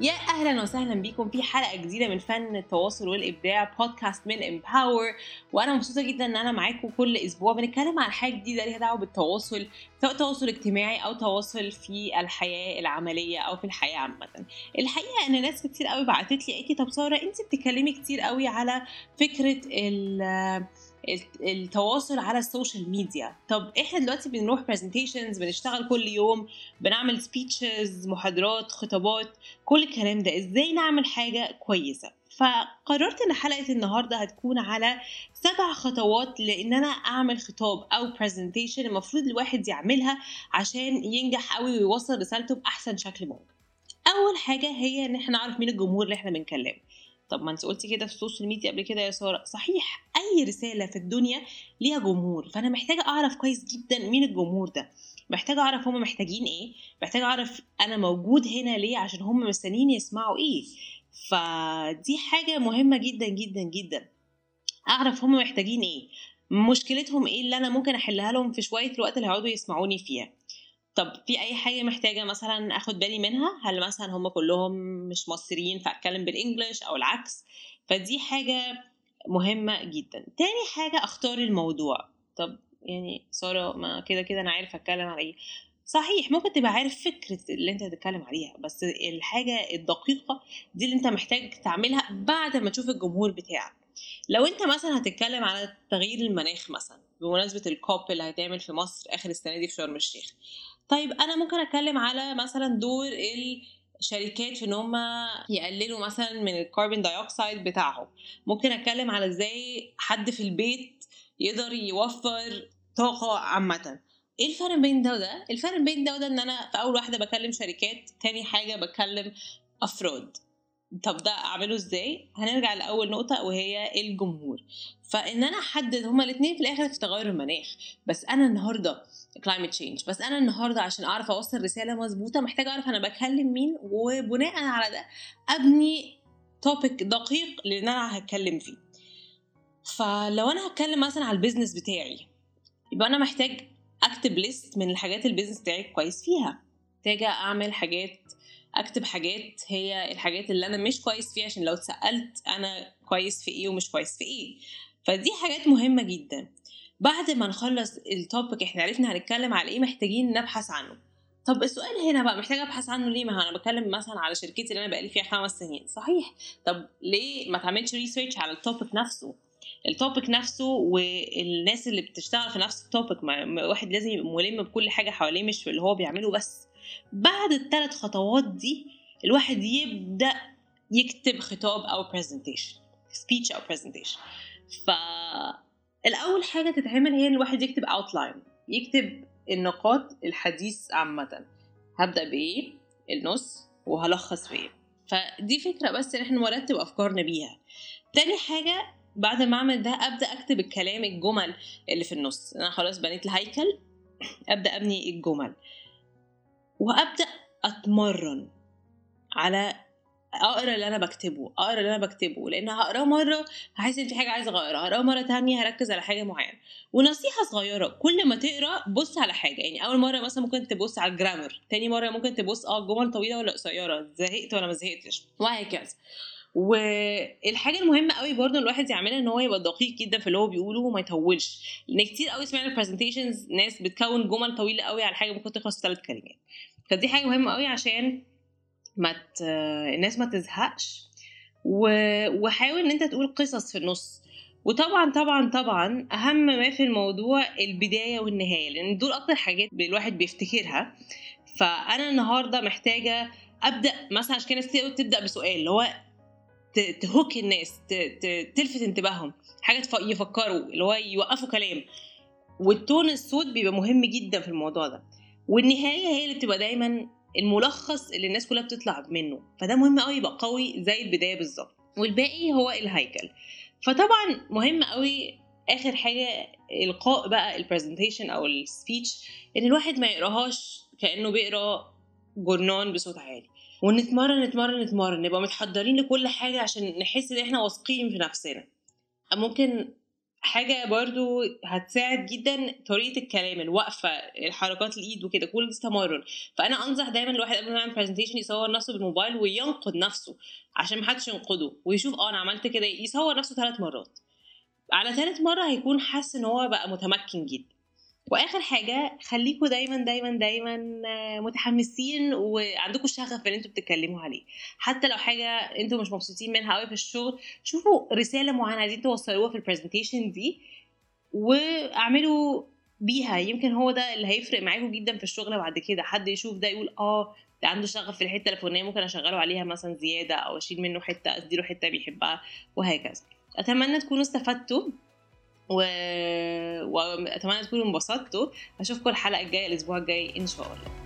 يا أهلا وسهلا بيكم. في حلقة جديدة من فن التواصل والإبداع بودكاست من Empower وأنا مبسوطة جدا إن أنا معاكم كل أسبوع. بنتكلم عن حاجة جديدة ليها دعوة بالتواصل سواء تواصل اجتماعي أو تواصل في الحياة العملية أو في الحياة عامة. الحقيقة إن ناس كتير قوي بعتت لي قالت لي طب سارة انت بتتكلمي كتير قوي على فكرة التواصل على ال social media. طب إحنا دلوقتي بنروح presentations بنشتغل كل يوم بنعمل speeches محاضرات خطابات كل الكلام ده. إزاي نعمل حاجة كويسة؟ فقررت إن حلقة النهارده هتكون على سبع خطوات لإن أنا أعمل خطاب أو presentation المفروض الواحد يعملها عشان ينجح قوي ويوصل رسالته بأحسن شكل ممكن. أول حاجة هي إن إحنا نعرف مين الجمهور اللي إحنا بنكلمه. طب ما انت قلتي كده في ال social media قبل كده يا سارة. صحيح أي رسالة في الدنيا ليها جمهور. فأنا محتاجة أعرف كويس جدا مين الجمهور ده. محتاجة أعرف هم محتاجين إيه. محتاجة أعرف أنا موجود هنا ليه عشان هم مستنيين يسمعوا إيه. فدي حاجة مهمة جدا جدا جدا. أعرف هم محتاجين إيه. مشكلتهم إيه اللي أنا ممكن أحلها لهم في شوية الوقت اللي هيقعدوا يسمعوني فيها. طب في أي حاجة محتاجة مثلا أخد بالي منها؟ هل مثلا هم كلهم مش مصريين فأتكلم بالانجلش أو العكس؟ فدي حاجة مهمة جدا. تاني حاجة أختار الموضوع. طب يعني سارة ما كده كده أنا عارف أتكلم على إيه. صحيح ممكن تبقى عارف فكرة اللي أنت هتتكلم عليها بس الحاجة الدقيقة دي اللي أنت محتاج تعملها بعد ما تشوف الجمهور بتاعك. لو أنت مثلا هتتكلم على تغيير المناخ مثلا بمناسبة الكوب اللي هيتعمل في مصر آخر السنة دي في شرم الشيخ طيب أنا ممكن أتكلم على مثلا دور الشركات في إن هم يقللوا مثلا من الكربون دايوكسيد بتاعهم. ممكن أتكلم على إزاي حد في البيت يقدر يوفر طاقة عامة. إيه الفرق بين ده وده؟ الفرق بين ده وده إن أنا في أول واحدة بكلم شركات تاني حاجة بكلم أفراد. طب ده أعمله إزاي؟ هنرجع لأول نقطة وهي الجمهور. فإن أنا أحدد هما الاثنين في الآخر في تغير المناخ. بس أنا النهارده climate change. بس أنا النهارده عشان أعرف أوصل رسالة مظبوطة محتاجة أعرف أنا بكلم مين وبناء على ده أبني topic دقيق اللي أنا هتكلم فيه. فلو أنا هتكلم مثلا على ال business بتاعي يبقى أنا محتاج أكتب list من الحاجات ال business بتاعي كويس فيها. محتاجة أعمل حاجات أكتب حاجات هي الحاجات اللي أنا مش كويس فيها عشان لو اتسألت أنا كويس في إيه ومش كويس في إيه. فدي حاجات مهمة جدا. بعد ما نخلص ال topic إحنا عرفنا هنتكلم على إيه محتاجين نبحث عنه. طب السؤال هنا بقى محتاجه أبحث عنه ليه؟ ما أنا بتكلم مثلا على شركتي اللي أنا بقالي فيها خمس سنين. صحيح. طب ليه ما تعملش research على ال topic نفسه؟ ال topic نفسه والناس اللي بتشتغل في نفس ال topic واحد لازم يبقى ملم بكل حاجة حواليه مش اللي هو بيعمله بس. بعد الثلاث خطوات دي الواحد يبدأ يكتب خطاب أو presentation speech أو presentation ف الأول حاجة تتعمل هي إن الواحد يكتب outline يكتب النقاط الحديث عامة. هبدأ بإيه؟ النص وهلخص في إيه. فدي فكرة بس إن إحنا نرتب أفكارنا بيها. تاني حاجة بعد ما أعمل ده أبدأ أكتب الكلام الجمل اللي في النص. أنا خلاص بنيت الهيكل أبدأ أبني الجمل. وأبدأ أتمرن على أقرأ اللي أنا بكتبه أقرأ اللي أنا بكتبه لأن هقراه مرة هحس إن في حاجة عايزة أغيرها هقراه مرة تانية هركز على حاجة معينة. ونصيحة صغيرة كل ما تقرأ بص على حاجة يعني أول مرة مثلا ممكن تبص على الجرامر تاني مرة ممكن تبص آه الجمل طويلة ولا قصيرة زهقت ولا ما زهقتش وهكذا. والحاجة المهمة قوي برضه الواحد يعملها إن هو يبقى دقيق جدا في اللي هو بيقوله وما يطولش لأن كتير قوي سمعنا برزنتيشنز ناس بتكون جمل طويلة قوي على حاجة ممكن تخلص ثلاث كلمات. فدي حاجة مهمة قوي عشان ما ت... الناس ما تزهقش. و... وحاول إن أنت تقول قصص في النص. وطبعا طبعا طبعا أهم ما في الموضوع البداية والنهاية لأن دول أكتر حاجات الواحد بيفتكرها. فأنا النهارده محتاجة أبدأ مثلا عشان كده ناس كتير تبدأ بسؤال اللي هو ت hook الناس تلفت انتباههم حاجة يفكروا اللي هو يوقفوا كلام. وال tone الصوت بيبقى مهم جدا في الموضوع ده. والنهاية هي اللي بتبقى دايما الملخص اللي الناس كلها بتطلع منه. فده مهم قوي يبقى قوي زي البداية بالظبط. والباقي هو الهيكل. فطبعا مهم قوي آخر حاجة إلقاء بقى ال presentation أو ال speech إن الواحد ما يقراهاش كأنه بيقرأ جورنان بصوت عالي. ونتمرن نتمرن نتمرن نبقى متحضرين لكل حاجة عشان نحس إن إحنا واثقين في نفسنا. ممكن حاجة برضو هتساعد جدا طريقة الكلام الوقفة الحركات الإيد وكده كل ده تمرن فأنا أنصح دايما الواحد قبل ما يعمل برزنتيشن يصور نفسه بالموبايل وينقد نفسه عشان محدش ينقده ويشوف آه أنا عملت كده يصور نفسه ثلاث مرات. على ثالث مرة هيكون حاسس إن هو بقى متمكن جدا. وآخر حاجة خليكم دايما دايما دايما متحمسين وعندكم شغف اللي أنتوا بتتكلموا عليه. حتى لو حاجة أنتوا مش مبسوطين منها قوي في الشغل شوفوا رسالة معينة عايزين توصلوها في البرزنتيشن دي واعملوا بيها. يمكن هو ده اللي هيفرق معاكم جدا في الشغل بعد كده. حد يشوف ده يقول آه ده عنده شغف في الحتة الفلانية ممكن أشغله عليها مثلا زيادة أو أشيل منه حتة أديله حتة بيحبها وهكذا. أتمنى تكونوا استفدتوا. و... واتمنى تكونوا انبسطتوا. اشوفكم الحلقة الجاية الأسبوع الجاي إن شاء الله.